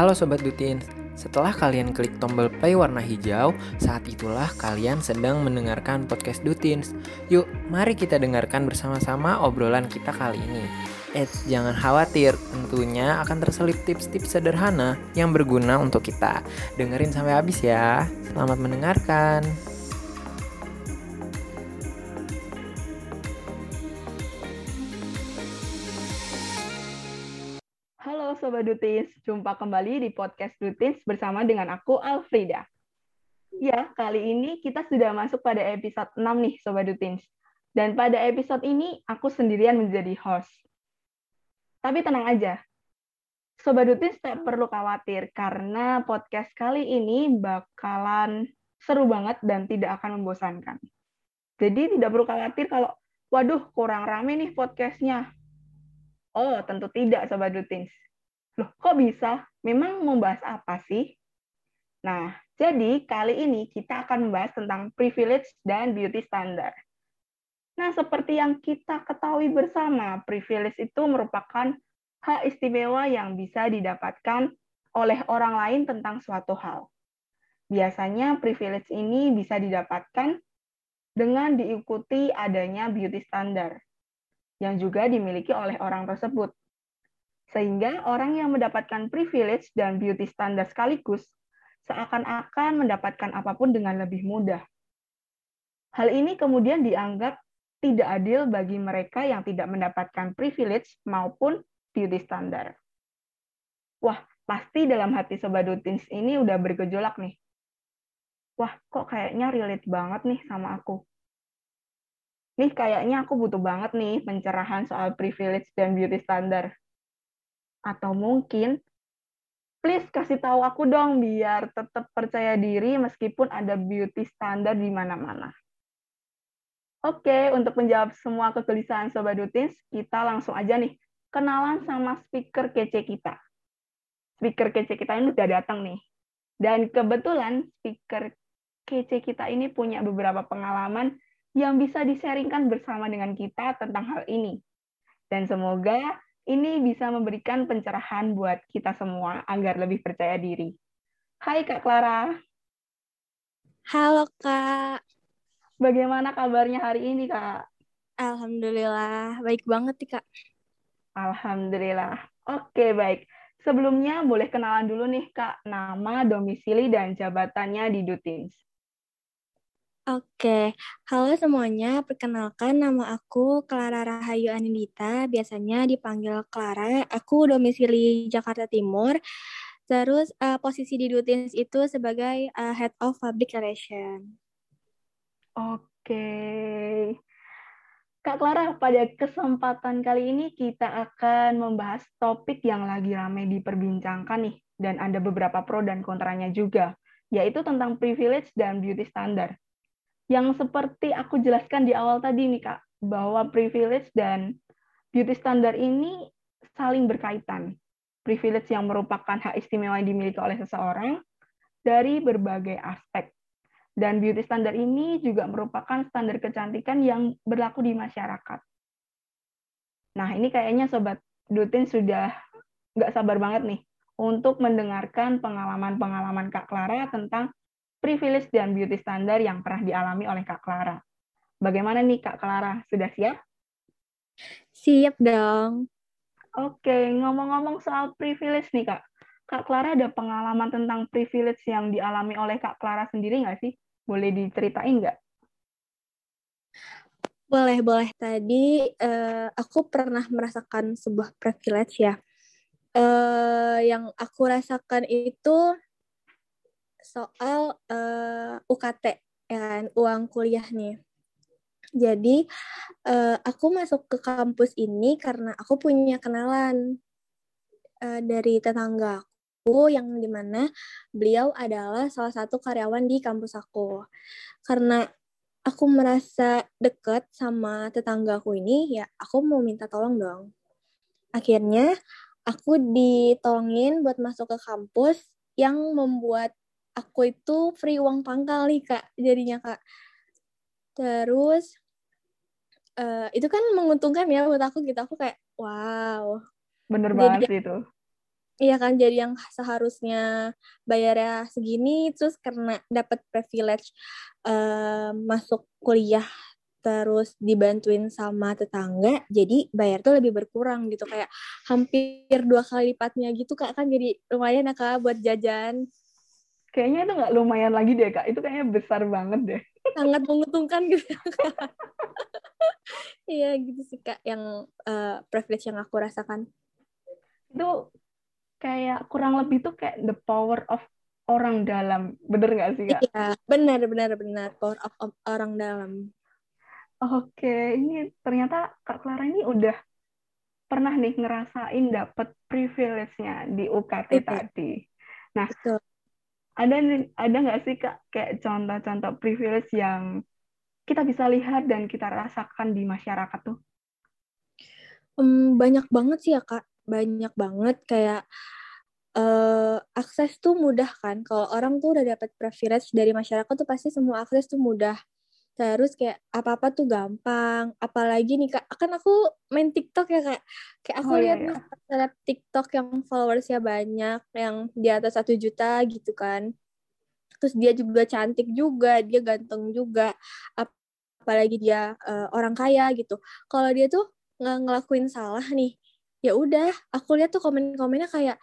Halo Sobat Dutin, setelah kalian klik tombol play warna hijau, saat itulah kalian sedang mendengarkan podcast Dutins. Yuk, mari kita dengarkan bersama-sama obrolan kita kali ini. Eh, jangan khawatir, tentunya akan terselip tips-tips sederhana yang berguna untuk kita. Dengerin sampai habis ya. Selamat mendengarkan. Sobat Dutis, jumpa kembali di podcast Dutis bersama dengan aku Alfrida. Ya, kali ini kita sudah masuk pada episode 6 nih Sobat Dutins. Dan pada episode ini aku sendirian menjadi host. Tapi tenang aja, Sobat Dutins tak perlu khawatir karena podcast kali ini bakalan seru banget dan tidak akan membosankan. Jadi tidak perlu khawatir kalau, waduh kurang rame nih podcastnya. Oh, tentu tidak Sobat Dutins. Loh, kok bisa? Memang membahas apa sih? Nah, jadi kali ini kita akan membahas tentang privilege dan beauty standard. Nah, seperti yang kita ketahui bersama, privilege itu merupakan hak istimewa yang bisa didapatkan oleh orang lain tentang suatu hal. Biasanya privilege ini bisa didapatkan dengan diikuti adanya beauty standard yang juga dimiliki oleh orang tersebut. Sehingga orang yang mendapatkan privilege dan beauty standar sekaligus seakan-akan mendapatkan apa pun dengan lebih mudah. Hal ini kemudian dianggap tidak adil bagi mereka yang tidak mendapatkan privilege maupun beauty standar. Wah, pasti dalam hati Sobat Dutins ini udah bergejolak nih. Wah, kok kayaknya relate banget nih sama aku. Nih kayaknya aku butuh banget nih pencerahan soal privilege dan beauty standar. Atau mungkin, please kasih tahu aku dong biar tetap percaya diri meskipun ada beauty standar di mana-mana. Oke, untuk menjawab semua kegelisahan Sobat Dutins, kita langsung aja nih kenalan sama speaker kece kita. Speaker kece kita ini udah datang nih. Dan kebetulan speaker kece kita ini punya beberapa pengalaman yang bisa disaringkan bersama dengan kita tentang hal ini. Dan semoga ini bisa memberikan pencerahan buat kita semua agar lebih percaya diri. Hai Kak Clara. Halo Kak. Bagaimana kabarnya hari ini Kak? Alhamdulillah, baik banget nih Kak. Alhamdulillah. Oke, baik. Sebelumnya boleh kenalan dulu nih Kak, nama, domisili, dan jabatannya di Dutins. Oke, halo semuanya. Perkenalkan nama aku Clara Rahayu Anindita, biasanya dipanggil Clara. Aku domisili Jakarta Timur. Terus uh, posisi di Dutins itu sebagai uh, Head of Public Relation. Oke. Kak Clara, pada kesempatan kali ini kita akan membahas topik yang lagi ramai diperbincangkan nih, dan ada beberapa pro dan kontranya juga, yaitu tentang privilege dan beauty standard yang seperti aku jelaskan di awal tadi nih Kak, bahwa privilege dan beauty standard ini saling berkaitan. Privilege yang merupakan hak istimewa yang dimiliki oleh seseorang dari berbagai aspek. Dan beauty standard ini juga merupakan standar kecantikan yang berlaku di masyarakat. Nah, ini kayaknya Sobat Dutin sudah nggak sabar banget nih untuk mendengarkan pengalaman-pengalaman Kak Clara tentang privilege dan beauty standar yang pernah dialami oleh Kak Clara. Bagaimana nih Kak Clara? Sudah siap? Siap dong. Oke, ngomong-ngomong soal privilege nih Kak. Kak Clara ada pengalaman tentang privilege yang dialami oleh Kak Clara sendiri nggak sih? Boleh diceritain nggak? Boleh, boleh. Tadi uh, aku pernah merasakan sebuah privilege ya. Uh, yang aku rasakan itu soal uh, eh, UKT ya kan uang kuliah nih. Jadi uh, aku masuk ke kampus ini karena aku punya kenalan uh, dari tetangga aku yang di mana beliau adalah salah satu karyawan di kampus aku. Karena aku merasa dekat sama tetanggaku ini ya aku mau minta tolong dong. Akhirnya aku ditolongin buat masuk ke kampus yang membuat aku itu free uang pangkal nih kak jadinya kak. Terus uh, itu kan menguntungkan ya buat aku gitu. Aku kayak wow. Bener Jadi, banget itu. Iya kan jadi yang seharusnya bayarnya segini terus karena dapat privilege uh, masuk kuliah terus dibantuin sama tetangga jadi bayar tuh lebih berkurang gitu. Kayak hampir dua kali lipatnya gitu kak. Kan jadi lumayan ya kak buat jajan kayaknya itu nggak lumayan lagi deh kak. Itu kayaknya besar banget deh. Sangat menguntungkan gitu. Iya gitu sih kak yang uh, privilege yang aku rasakan. Itu kayak kurang lebih tuh kayak the power of orang dalam. Bener nggak sih kak? Iya benar benar benar power of, of orang dalam. Oke, ini ternyata Kak Clara ini udah pernah nih ngerasain dapat privilege-nya di UKT tadi. Nah, Betul. Ada ada nggak sih Kak kayak contoh-contoh privilege yang kita bisa lihat dan kita rasakan di masyarakat tuh? Um, banyak banget sih ya Kak, banyak banget kayak uh, akses tuh mudah kan. Kalau orang tuh udah dapat privilege dari masyarakat tuh pasti semua akses tuh mudah terus kayak apa-apa tuh gampang. Apalagi nih kak kan aku main TikTok ya kak. Kayak aku oh, iya, lihat iya, iya. TikTok yang followersnya banyak yang di atas satu juta gitu kan. Terus dia juga cantik juga dia ganteng juga. Apalagi dia uh, orang kaya gitu. Kalau dia tuh nggak ngelakuin salah nih ya udah aku lihat tuh komen-komennya kayak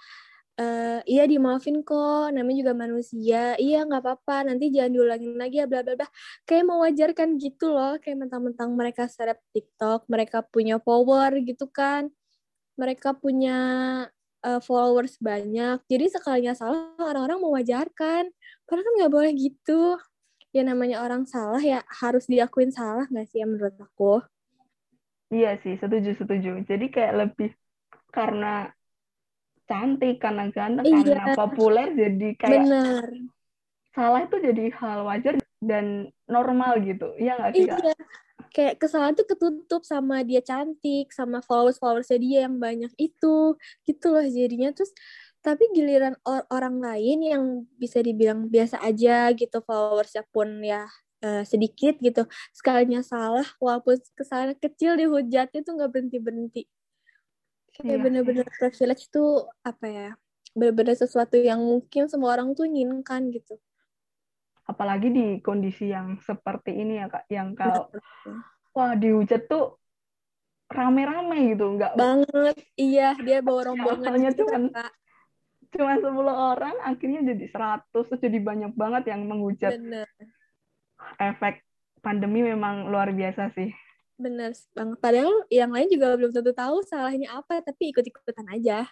uh, iya dimaafin kok namanya juga manusia. Iya nggak apa-apa nanti jangan diulangin lagi ya bla bla bla. Kayak mewajarkan gitu loh kayak mentang-mentang mereka serap TikTok mereka punya power gitu kan. Mereka punya uh, followers banyak. Jadi sekalinya salah orang-orang mewajarkan. Padahal kan nggak boleh gitu. Ya namanya orang salah ya harus diakuin salah nggak sih ya menurut aku? Iya sih setuju setuju. Jadi kayak lebih karena cantik karena ganteng iya. karena populer jadi kayak Bener. salah itu jadi hal wajar dan normal gitu iya nggak sih iya. kayak kesalahan tuh ketutup sama dia cantik sama followers followersnya dia yang banyak itu gitu loh jadinya terus tapi giliran or orang lain yang bisa dibilang biasa aja gitu followersnya pun ya uh, sedikit gitu sekalinya salah walaupun kesalahan kecil dihujat itu nggak berhenti berhenti kayak iya. bener-bener privilege tuh apa ya bener-bener sesuatu yang mungkin semua orang tuh inginkan gitu apalagi di kondisi yang seperti ini ya kak yang kalau wah dihujat tuh rame-rame gitu nggak banget iya dia bawa rombongan gitu, cuman kak. cuma 10 orang akhirnya jadi 100 terus jadi banyak banget yang menghujat Bener. efek pandemi memang luar biasa sih Bener banget. Padahal yang lain juga belum tentu tahu salahnya apa, tapi ikut-ikutan aja.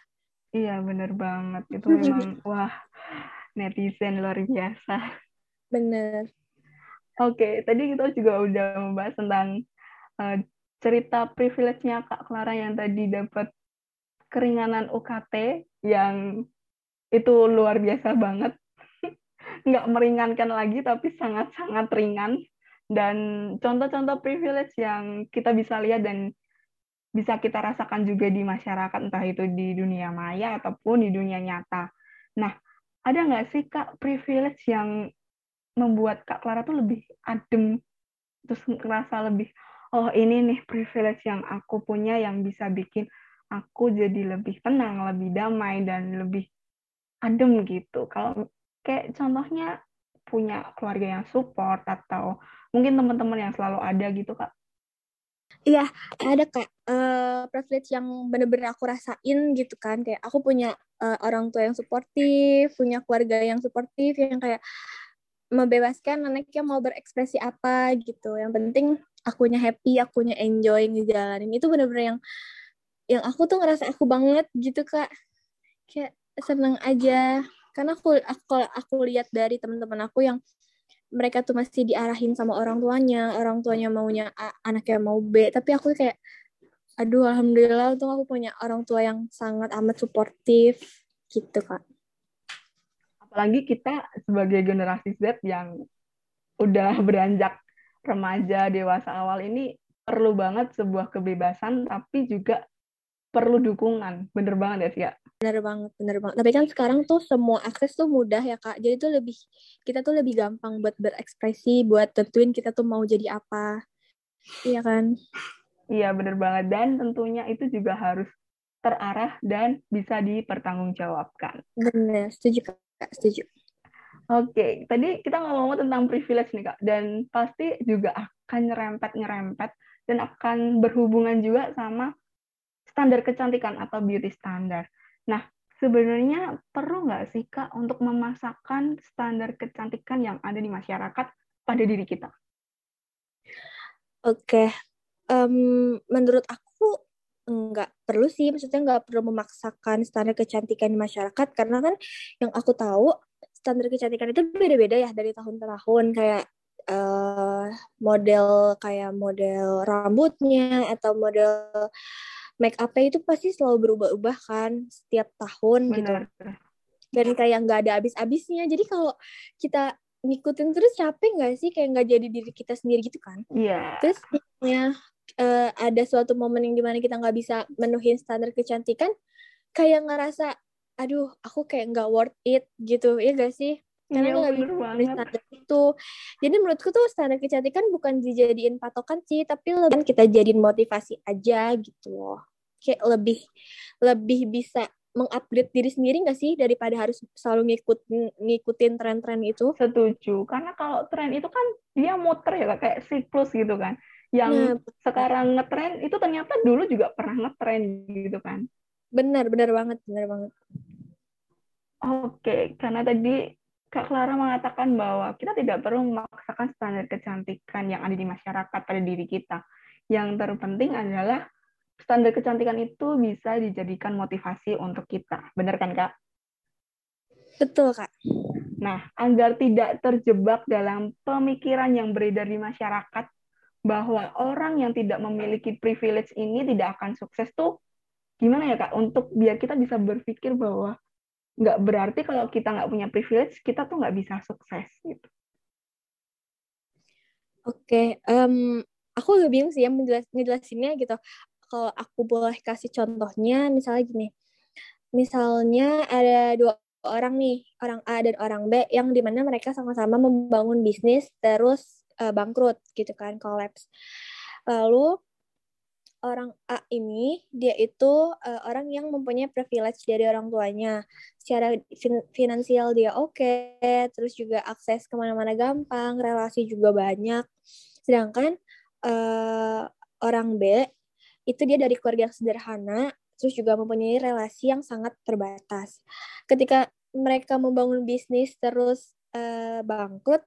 Iya, bener banget. Itu memang, wah, netizen luar biasa. Bener. Oke, tadi kita juga udah membahas tentang uh, cerita privilege-nya Kak Clara yang tadi dapat keringanan UKT yang itu luar biasa banget. Nggak meringankan lagi, tapi sangat-sangat ringan dan contoh-contoh privilege yang kita bisa lihat dan bisa kita rasakan juga di masyarakat entah itu di dunia maya ataupun di dunia nyata. Nah, ada nggak sih kak privilege yang membuat kak Clara tuh lebih adem terus ngerasa lebih oh ini nih privilege yang aku punya yang bisa bikin aku jadi lebih tenang, lebih damai dan lebih adem gitu. Kalau kayak contohnya punya keluarga yang support atau mungkin teman-teman yang selalu ada gitu kak Iya, ada kak uh, privilege yang bener-bener aku rasain gitu kan. Kayak aku punya uh, orang tua yang suportif, punya keluarga yang suportif, yang kayak membebaskan anaknya mau berekspresi apa gitu. Yang penting akunya happy, akunya enjoy ngejalanin. Itu bener-bener yang yang aku tuh ngerasa aku banget gitu kak. Kayak seneng aja karena aku aku aku lihat dari teman-teman aku yang mereka tuh masih diarahin sama orang tuanya orang tuanya maunya A, anaknya mau B. Tapi aku kayak aduh alhamdulillah untung aku punya orang tua yang sangat amat suportif gitu kak. Apalagi kita sebagai generasi Z yang udah beranjak remaja dewasa awal ini perlu banget sebuah kebebasan tapi juga perlu dukungan. Bener banget ya sih kak Bener banget, bener banget. Tapi kan sekarang tuh semua akses tuh mudah ya kak. Jadi tuh lebih kita tuh lebih gampang buat berekspresi, buat tentuin kita tuh mau jadi apa. Iya kan? Iya bener banget. Dan tentunya itu juga harus terarah dan bisa dipertanggungjawabkan. Benar, setuju Kak, setuju. Oke, tadi kita ngomong tentang privilege nih Kak, dan pasti juga akan nyerempet-nyerempet dan akan berhubungan juga sama standar kecantikan atau beauty standar. Nah, sebenarnya perlu nggak sih Kak untuk memasakkan standar kecantikan yang ada di masyarakat pada diri kita? Oke, um, menurut aku nggak perlu sih, maksudnya nggak perlu memaksakan standar kecantikan di masyarakat. Karena kan yang aku tahu standar kecantikan itu beda-beda ya dari tahun ke tahun. Kayak uh, model kayak model rambutnya atau model make up itu pasti selalu berubah-ubah kan setiap tahun gitu. Benar. gitu dan kayak nggak ada habis-habisnya jadi kalau kita ngikutin terus capek nggak sih kayak nggak jadi diri kita sendiri gitu kan iya yeah. terus ya uh, ada suatu momen yang di mana kita nggak bisa menuhin standar kecantikan kayak ngerasa aduh aku kayak nggak worth it gitu ya gak sih karena iya, nggak bisa standar itu. Jadi menurutku tuh standar kecantikan bukan dijadiin patokan sih tapi lebih kita jadiin motivasi aja gitu loh. Kayak lebih lebih bisa mengupgrade diri sendiri nggak sih daripada harus selalu ngikutin ngikutin tren-tren itu? Setuju. Karena kalau tren itu kan dia muter ya kayak siklus gitu kan. Yang nah, sekarang ngetren itu ternyata dulu juga pernah ngetren gitu kan. Benar, benar banget, benar banget. Oke, karena tadi Kak Clara mengatakan bahwa kita tidak perlu memaksakan standar kecantikan yang ada di masyarakat pada diri kita. Yang terpenting adalah standar kecantikan itu bisa dijadikan motivasi untuk kita. Benar kan, Kak? Betul, Kak. Nah, agar tidak terjebak dalam pemikiran yang beredar di masyarakat bahwa orang yang tidak memiliki privilege ini tidak akan sukses tuh gimana ya kak untuk biar kita bisa berpikir bahwa nggak berarti kalau kita nggak punya privilege kita tuh nggak bisa sukses gitu. Oke, okay. um, aku agak bingung sih yang menjelas ngejelasinnya gitu. Kalau aku boleh kasih contohnya, misalnya gini, misalnya ada dua orang nih, orang A dan orang B, yang di mana mereka sama-sama membangun bisnis terus uh, bangkrut gitu kan, collapse. Lalu orang A ini dia itu uh, orang yang mempunyai privilege dari orang tuanya. Secara fin finansial dia oke okay, terus juga akses ke mana-mana gampang relasi juga banyak. Sedangkan uh, orang B itu dia dari keluarga yang sederhana terus juga mempunyai relasi yang sangat terbatas. Ketika mereka membangun bisnis terus uh, bangkrut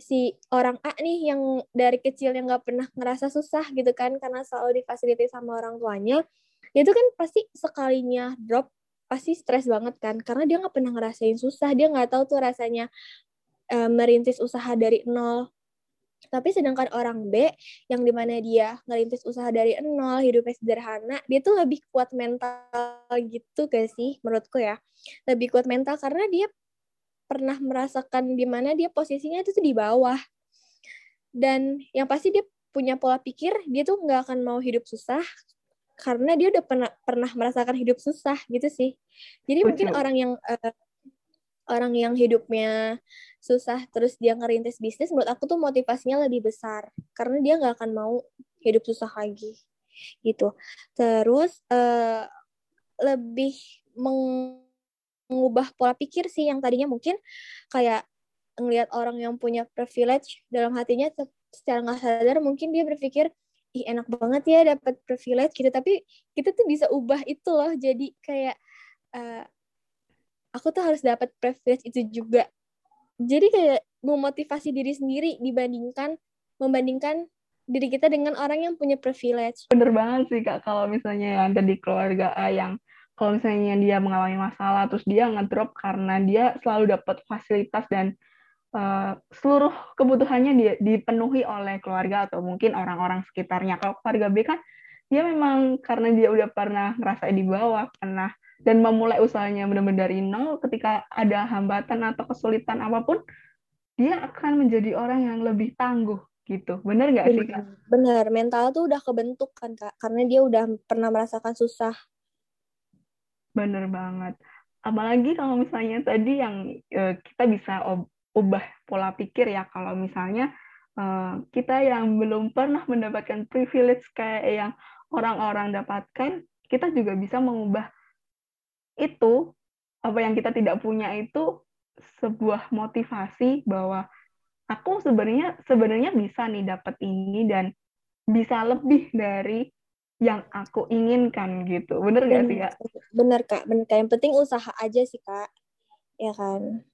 si orang A nih yang dari kecil yang nggak pernah ngerasa susah gitu kan karena selalu difasilitasi sama orang tuanya itu kan pasti sekalinya drop pasti stres banget kan karena dia nggak pernah ngerasain susah dia nggak tahu tuh rasanya uh, merintis usaha dari nol. Tapi sedangkan orang B yang di mana dia ngerintis usaha dari nol hidupnya sederhana dia tuh lebih kuat mental gitu gak sih menurutku ya? Lebih kuat mental karena dia pernah merasakan di mana dia posisinya itu tuh di bawah. Dan yang pasti dia punya pola pikir dia tuh nggak akan mau hidup susah karena dia udah pernah pernah merasakan hidup susah gitu sih. Jadi Betul. mungkin orang yang uh, orang yang hidupnya susah terus dia ngerintis bisnis menurut aku tuh motivasinya lebih besar karena dia nggak akan mau hidup susah lagi gitu. Terus uh, lebih meng mengubah pola pikir sih yang tadinya mungkin kayak ngelihat orang yang punya privilege dalam hatinya secara nggak sadar mungkin dia berpikir ih enak banget ya dapat privilege gitu. Tapi kita tuh bisa ubah itu loh. Jadi kayak uh, aku tuh harus dapat privilege itu juga. Jadi kayak memotivasi diri sendiri dibandingkan membandingkan diri kita dengan orang yang punya privilege. Bener banget sih kak kalau misalnya yang ada di keluarga A yang kalau misalnya dia mengalami masalah terus dia ngedrop karena dia selalu dapat fasilitas dan uh, seluruh kebutuhannya dia dipenuhi oleh keluarga atau mungkin orang-orang sekitarnya. Kalau keluarga B kan dia memang karena dia udah pernah ngerasa di bawah, pernah dan memulai usahanya benar-benar dari nol ketika ada hambatan atau kesulitan apa pun dia akan menjadi orang yang lebih tangguh gitu bener nggak sih kak? Bener mental tuh udah kebentuk kan kak karena dia udah pernah merasakan susah Bener banget. Apalagi kalau misalnya tadi yang uh, kita bisa ubah pola pikir ya kalau misalnya uh, kita yang belum pernah mendapatkan privilege kayak yang orang-orang dapatkan, kita juga bisa mengubah itu apa yang kita tidak punya itu sebuah motivasi bahwa aku sebenarnya sebenarnya bisa nih dapat ini dan bisa lebih dari yang aku inginkan gitu. Bener gak sih kak? Bener kak, bener kak. Yang penting usaha aja sih kak, ya kan?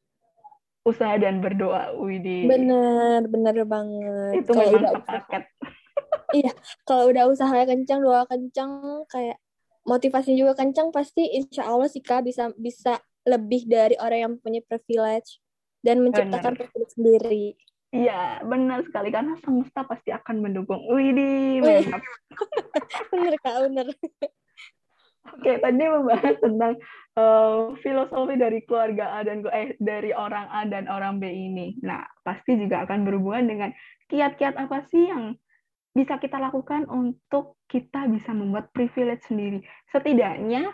Usaha dan berdoa, Widi. Bener, bener banget. Itu kalo memang sepaket. iya, kalau udah usaha kencang, doa kencang, kayak motivasi juga kencang, pasti insya Allah sih kak bisa bisa lebih dari orang yang punya privilege dan menciptakan bener. privilege sendiri. Iya, benar sekali karena semesta pasti akan mendukung. Widih, mantap. bener kak, bener. Oke, tadi membahas tentang uh, filosofi dari keluarga A dan eh dari orang A dan orang B ini. Nah, pasti juga akan berhubungan dengan kiat-kiat apa sih yang bisa kita lakukan untuk kita bisa membuat privilege sendiri. Setidaknya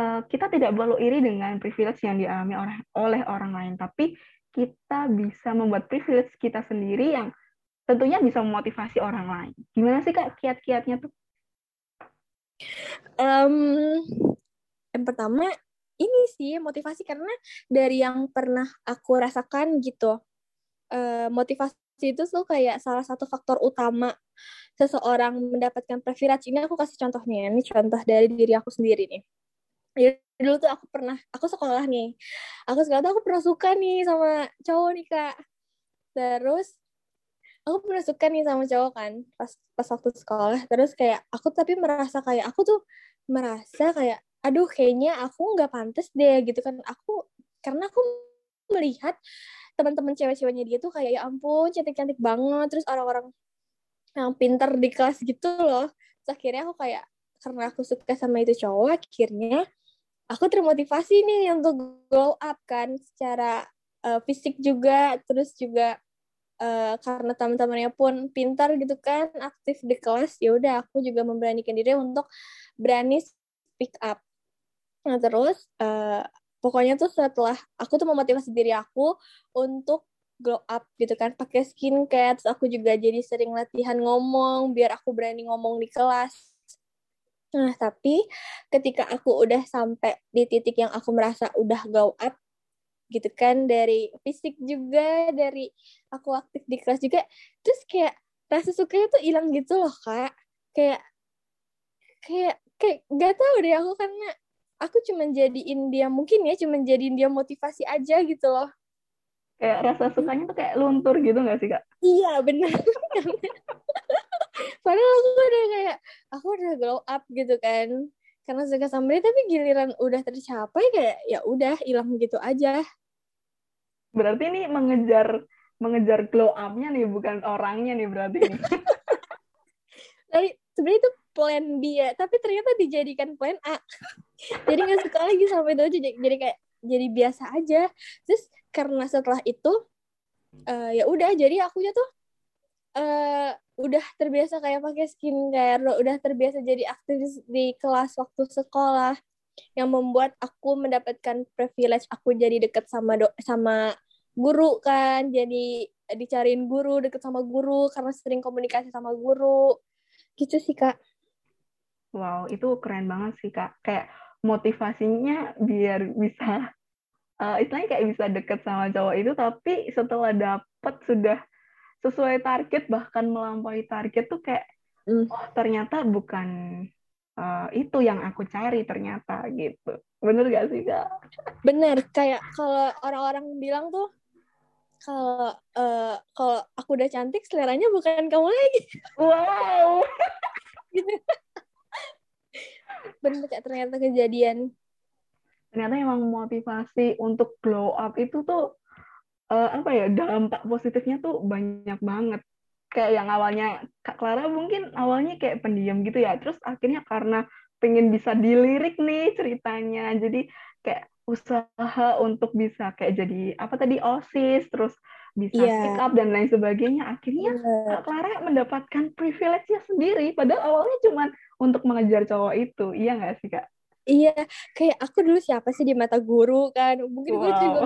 uh, kita tidak perlu iri dengan privilege yang dialami oleh oleh orang lain, tapi kita bisa membuat privilege kita sendiri yang tentunya bisa memotivasi orang lain. Gimana sih kak kiat-kiatnya tuh? Um, yang pertama ini sih motivasi karena dari yang pernah aku rasakan gitu, uh, motivasi itu tuh kayak salah satu faktor utama seseorang mendapatkan privilege. Ini aku kasih contohnya, ini contoh dari diri aku sendiri nih dulu tuh aku pernah aku sekolah nih. Aku sekolah tuh aku pernah suka nih sama cowok nih kak. Terus aku pernah suka nih sama cowok kan pas pas waktu sekolah. Terus kayak aku tapi merasa kayak aku tuh merasa kayak aduh kayaknya aku nggak pantas deh gitu kan. Aku karena aku melihat teman-teman cewek-ceweknya dia tuh kayak ya ampun cantik-cantik banget. Terus orang-orang yang pintar di kelas gitu loh. Terus akhirnya aku kayak karena aku suka sama itu cowok akhirnya aku termotivasi nih untuk glow up kan secara uh, fisik juga terus juga uh, karena teman-temannya pun pintar gitu kan aktif di kelas ya udah aku juga memberanikan diri untuk berani speak up. Nah terus uh, pokoknya tuh setelah aku tuh memotivasi diri aku untuk glow up gitu kan pakai skincare terus aku juga jadi sering latihan ngomong biar aku berani ngomong di kelas Nah, tapi ketika aku udah sampai di titik yang aku merasa udah go up, gitu kan, dari fisik juga, dari aku aktif di kelas juga, terus kayak rasa sukanya tuh hilang gitu loh, Kak. Kayak, kayak, kayak gak tahu deh aku karena aku cuma jadiin dia, mungkin ya cuma jadiin dia motivasi aja gitu loh. Kayak rasa sukanya tuh kayak luntur gitu gak sih, Kak? Iya, bener. padahal aku udah kayak aku udah glow up gitu kan. Karena suka sama dia tapi giliran udah tercapai kayak ya udah hilang gitu aja. Berarti ini mengejar mengejar glow upnya nih bukan orangnya nih berarti. Tapi sebenarnya itu plan B ya tapi ternyata dijadikan plan A. Jadi nggak suka lagi sampai itu aja jadi kayak jadi biasa aja. Terus karena setelah itu uh, ya udah jadi akunya tuh uh, udah terbiasa kayak pakai skincare, udah terbiasa jadi aktivis di kelas waktu sekolah yang membuat aku mendapatkan privilege aku jadi deket sama do sama guru kan, jadi dicariin guru, deket sama guru karena sering komunikasi sama guru. Gitu sih, Kak. Wow, itu keren banget sih, Kak. Kayak motivasinya biar bisa uh, istilahnya kayak bisa deket sama cowok itu tapi setelah dapet sudah sesuai target bahkan melampaui target tuh kayak mm. oh ternyata bukan uh, itu yang aku cari ternyata gitu. Bener gak sih kak? Bener kayak kalau orang-orang bilang tuh kalau uh, kalau aku udah cantik seleranya bukan kamu lagi. Wow. Gitu bener kayak ternyata kejadian. Ternyata emang motivasi untuk glow up itu tuh uh, apa ya dampak positifnya tuh banyak banget. Kayak yang awalnya Kak Clara mungkin awalnya kayak pendiam gitu ya. Terus akhirnya karena pengen bisa dilirik nih ceritanya. Jadi kayak usaha untuk bisa kayak jadi apa tadi osis terus bisa yeah. pick up dan lain sebagainya. Akhirnya yeah. Kak Clara mendapatkan privilege-nya sendiri. Padahal awalnya cuma untuk mengejar cowok itu. Iya nggak sih kak iya kayak aku dulu siapa sih di mata guru kan? Mungkin wow. gue juga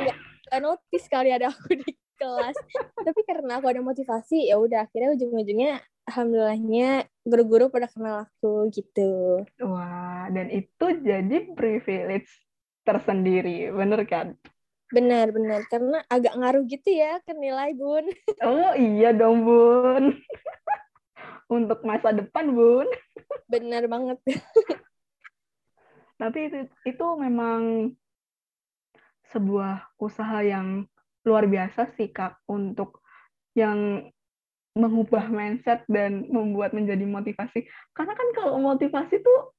gak notice kali ada aku di kelas. Tapi karena aku ada motivasi ya udah akhirnya ujung-ujungnya alhamdulillahnya guru-guru pada kenal aku gitu. Wah dan itu jadi privilege tersendiri bener kan? Benar benar. Karena agak ngaruh gitu ya ke nilai bun. Oh iya dong bun. Untuk masa depan bun. Benar banget tapi itu itu memang sebuah usaha yang luar biasa sih kak untuk yang mengubah mindset dan membuat menjadi motivasi. Karena kan kalau motivasi tuh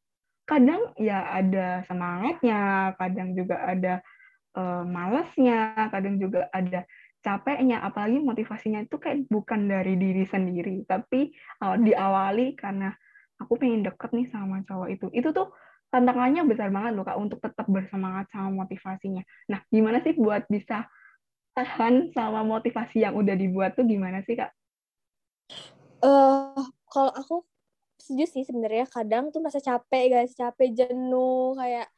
kadang ya ada semangatnya kadang juga ada uh, malasnya kadang juga ada capeknya. Apalagi motivasinya itu kayak bukan dari diri sendiri tapi uh, diawali karena aku pengen deket nih sama cowok itu. Itu tuh tantangannya besar banget loh kak untuk tetap bersemangat sama motivasinya. Nah, gimana sih buat bisa tahan sama motivasi yang udah dibuat tuh gimana sih kak? Uh, kalau aku setuju sih sebenarnya. Kadang tuh masa capek guys, capek jenuh kayak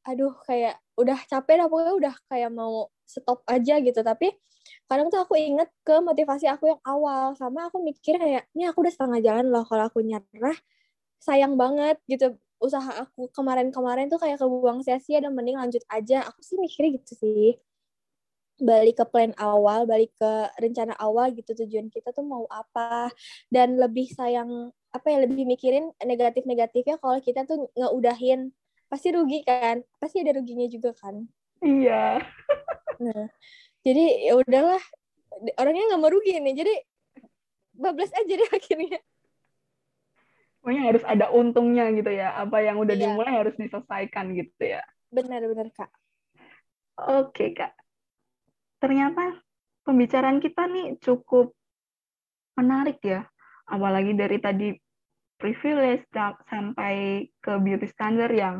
aduh kayak udah capek dah pokoknya udah kayak mau stop aja gitu. Tapi kadang tuh aku inget ke motivasi aku yang awal. Sama aku mikir kayak ini aku udah setengah jalan loh kalau aku nyerah sayang banget gitu usaha aku kemarin-kemarin tuh kayak kebuang sia-sia dan mending lanjut aja. Aku sih mikirnya gitu sih. Balik ke plan awal, balik ke rencana awal gitu tujuan kita tuh mau apa. Dan lebih sayang apa ya lebih mikirin negatif-negatifnya kalau kita tuh ngeudahin. Pasti rugi kan? Pasti ada ruginya juga kan? Iya. Nah jadi ya udahlah. Orangnya nggak mau rugi nih jadi bablas aja deh akhirnya pokoknya harus ada untungnya gitu ya. Apa yang udah iya. dimulai harus diselesaikan gitu ya. Benar-benar kak. Oke kak. Ternyata pembicaraan kita nih cukup menarik ya. Apalagi dari tadi privilege sampai ke beauty standard yang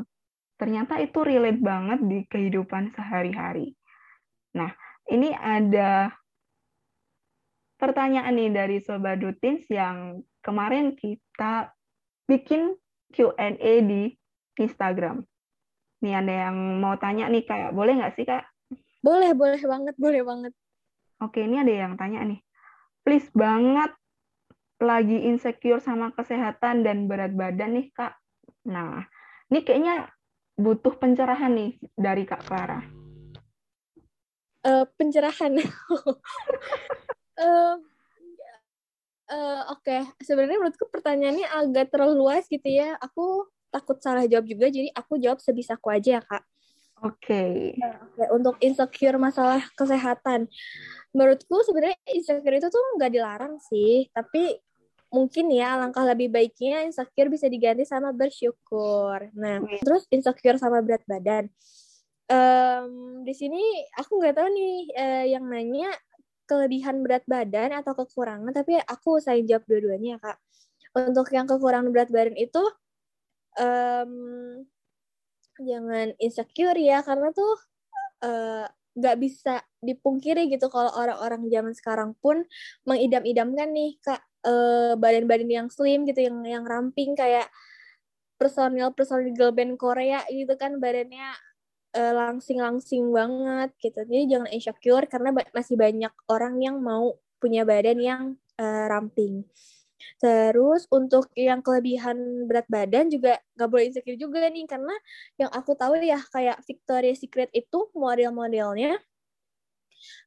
ternyata itu relate banget di kehidupan sehari-hari. Nah, ini ada pertanyaan nih dari Sobat Dutins yang kemarin kita bikin Q&A di Instagram. Nih ada yang mau tanya nih kak, boleh nggak sih kak? Boleh, boleh banget, boleh banget. Oke, ini ada yang tanya nih. Please banget lagi insecure sama kesehatan dan berat badan nih kak. Nah, ini kayaknya butuh pencerahan nih dari kak Clara. Uh, pencerahan. uh, uh, oke okay. sebenarnya menurutku pertanyaannya agak terlalu luas gitu ya aku takut salah jawab juga jadi aku jawab sebisaku aja ya kak oke okay. nah, okay. untuk insecure masalah kesehatan menurutku sebenarnya insecure itu tuh nggak dilarang sih tapi mungkin ya langkah lebih baiknya insecure bisa diganti sama bersyukur nah okay. terus insecure sama berat badan um, di sini aku nggak tahu nih uh, yang nanya kelebihan berat badan atau kekurangan, tapi aku saya jawab dua-duanya kak. Untuk yang kekurangan berat badan itu um, jangan insecure ya, karena tuh uh, nggak bisa dipungkiri gitu kalau orang-orang zaman sekarang pun mengidam-idamkan nih kak uh, badan-badan yang slim gitu, yang yang ramping kayak personil personil girl band Korea gitu kan badannya uh, langsing-langsing banget gitu. Jadi jangan insecure karena ba masih banyak orang yang mau punya badan yang uh, ramping. Terus untuk yang kelebihan berat badan juga nggak boleh insecure juga nih karena yang aku tahu ya kayak Victoria's Secret itu model-modelnya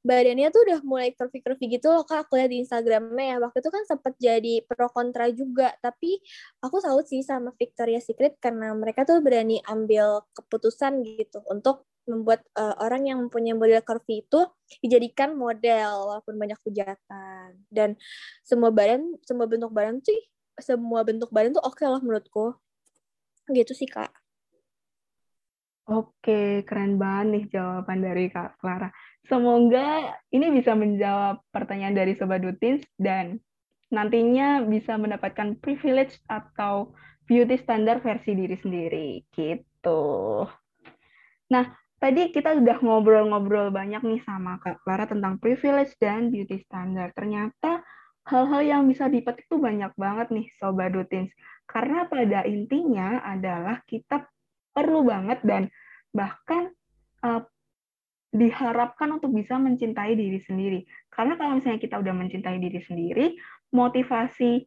badannya tuh udah mulai curvy-curvy gitu loh kak. Aku lihat di Instagramnya ya waktu itu kan sempat jadi pro kontra juga. Tapi aku salut sih sama Victoria's Secret karena mereka tuh berani ambil keputusan gitu untuk membuat uh, orang yang mempunyai model curvy itu dijadikan model walaupun banyak hujatan. Dan semua badan semua bentuk badan sih semua bentuk badan tuh oke okay lah menurutku. Gitu sih kak Oke, keren banget nih jawaban dari Kak Clara. Semoga ini bisa menjawab pertanyaan dari Sobat Dutins dan nantinya bisa mendapatkan privilege atau beauty standar versi diri sendiri gitu. Nah, tadi kita udah ngobrol-ngobrol banyak nih sama Kak Clara tentang privilege dan beauty standar. Ternyata hal-hal yang bisa dipetik itu banyak banget nih Sobat Dutins. Karena pada intinya adalah kita perlu banget dan bahkan uh, diharapkan untuk bisa mencintai diri sendiri. Karena kalau misalnya kita udah mencintai diri sendiri, motivasi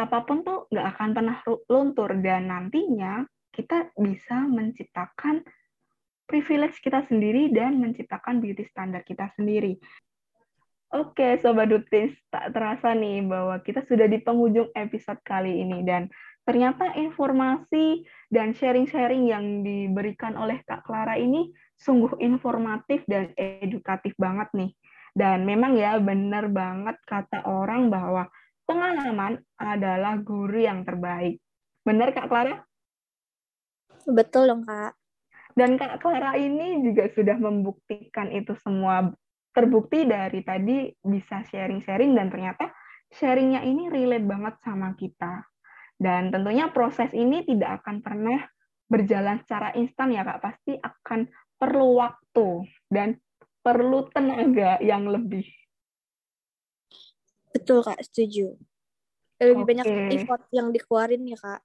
apa pun tuh nggak akan pernah luntur dan nantinya kita bisa menciptakan privilege kita sendiri dan menciptakan beauty standar kita sendiri. Oke, Sobat Dutis, tak terasa nih bahwa kita sudah di penghujung episode kali ini dan ternyata informasi dan sharing-sharing yang diberikan oleh Kak Clara ini sungguh informatif dan edukatif banget nih. Dan memang ya benar banget kata orang bahwa pengalaman adalah guru yang terbaik. Benar Kak Clara? Betul dong Kak. Dan Kak Clara ini juga sudah membuktikan itu semua terbukti dari tadi bisa sharing-sharing dan ternyata sharingnya ini relate banget sama kita. Dan tentunya proses ini tidak akan pernah berjalan secara instan ya Kak, pasti akan perlu waktu dan perlu tenaga yang lebih. Betul Kak, setuju. Lebih okay. banyak effort yang dikeluarin ya Kak.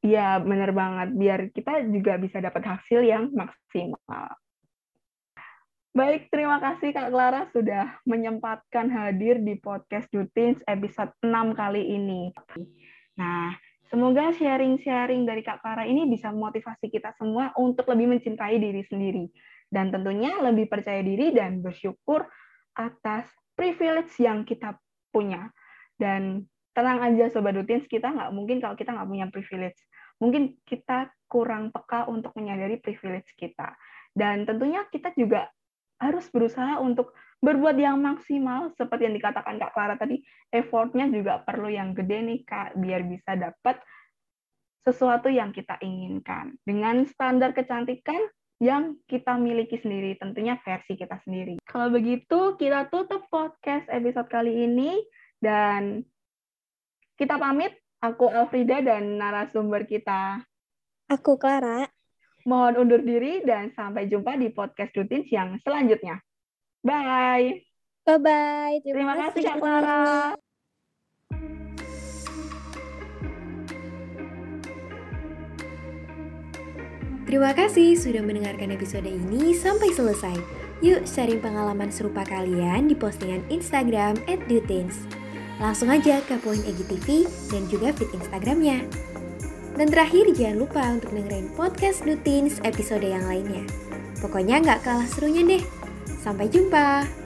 Iya, benar banget. Biar kita juga bisa dapat hasil yang maksimal. Baik, terima kasih Kak Clara sudah menyempatkan hadir di podcast Dutins episode 6 kali ini. Nah, semoga sharing-sharing dari Kak Clara ini bisa memotivasi kita semua untuk lebih mencintai diri sendiri. Dan tentunya lebih percaya diri dan bersyukur atas privilege yang kita punya. Dan tenang aja Sobat Dutins, kita nggak mungkin kalau kita nggak punya privilege. Mungkin kita kurang peka untuk menyadari privilege kita. Dan tentunya kita juga harus berusaha untuk berbuat yang maksimal seperti yang dikatakan Kak Clara tadi effortnya juga perlu yang gede nih Kak biar bisa dapat sesuatu yang kita inginkan. Dengan standar kecantikan yang kita miliki sendiri tentunya versi kita sendiri. Kalau begitu kita tutup podcast episode kali ini dan kita pamit. Aku Alfrida dan narasumber kita. Aku Clara. Mohon undur diri dan sampai jumpa di podcast rutin yang selanjutnya. Bye. Bye-bye. Terima, Terima kasih Kak Clara. Terima kasih sudah mendengarkan episode ini sampai selesai. Yuk sharing pengalaman serupa kalian di postingan Instagram @dutins. Langsung aja ke Poin EGTV dan juga feed Instagramnya. Dan terakhir jangan lupa untuk dengerin podcast Dutins episode yang lainnya. Pokoknya nggak kalah serunya deh. Sampai jumpa!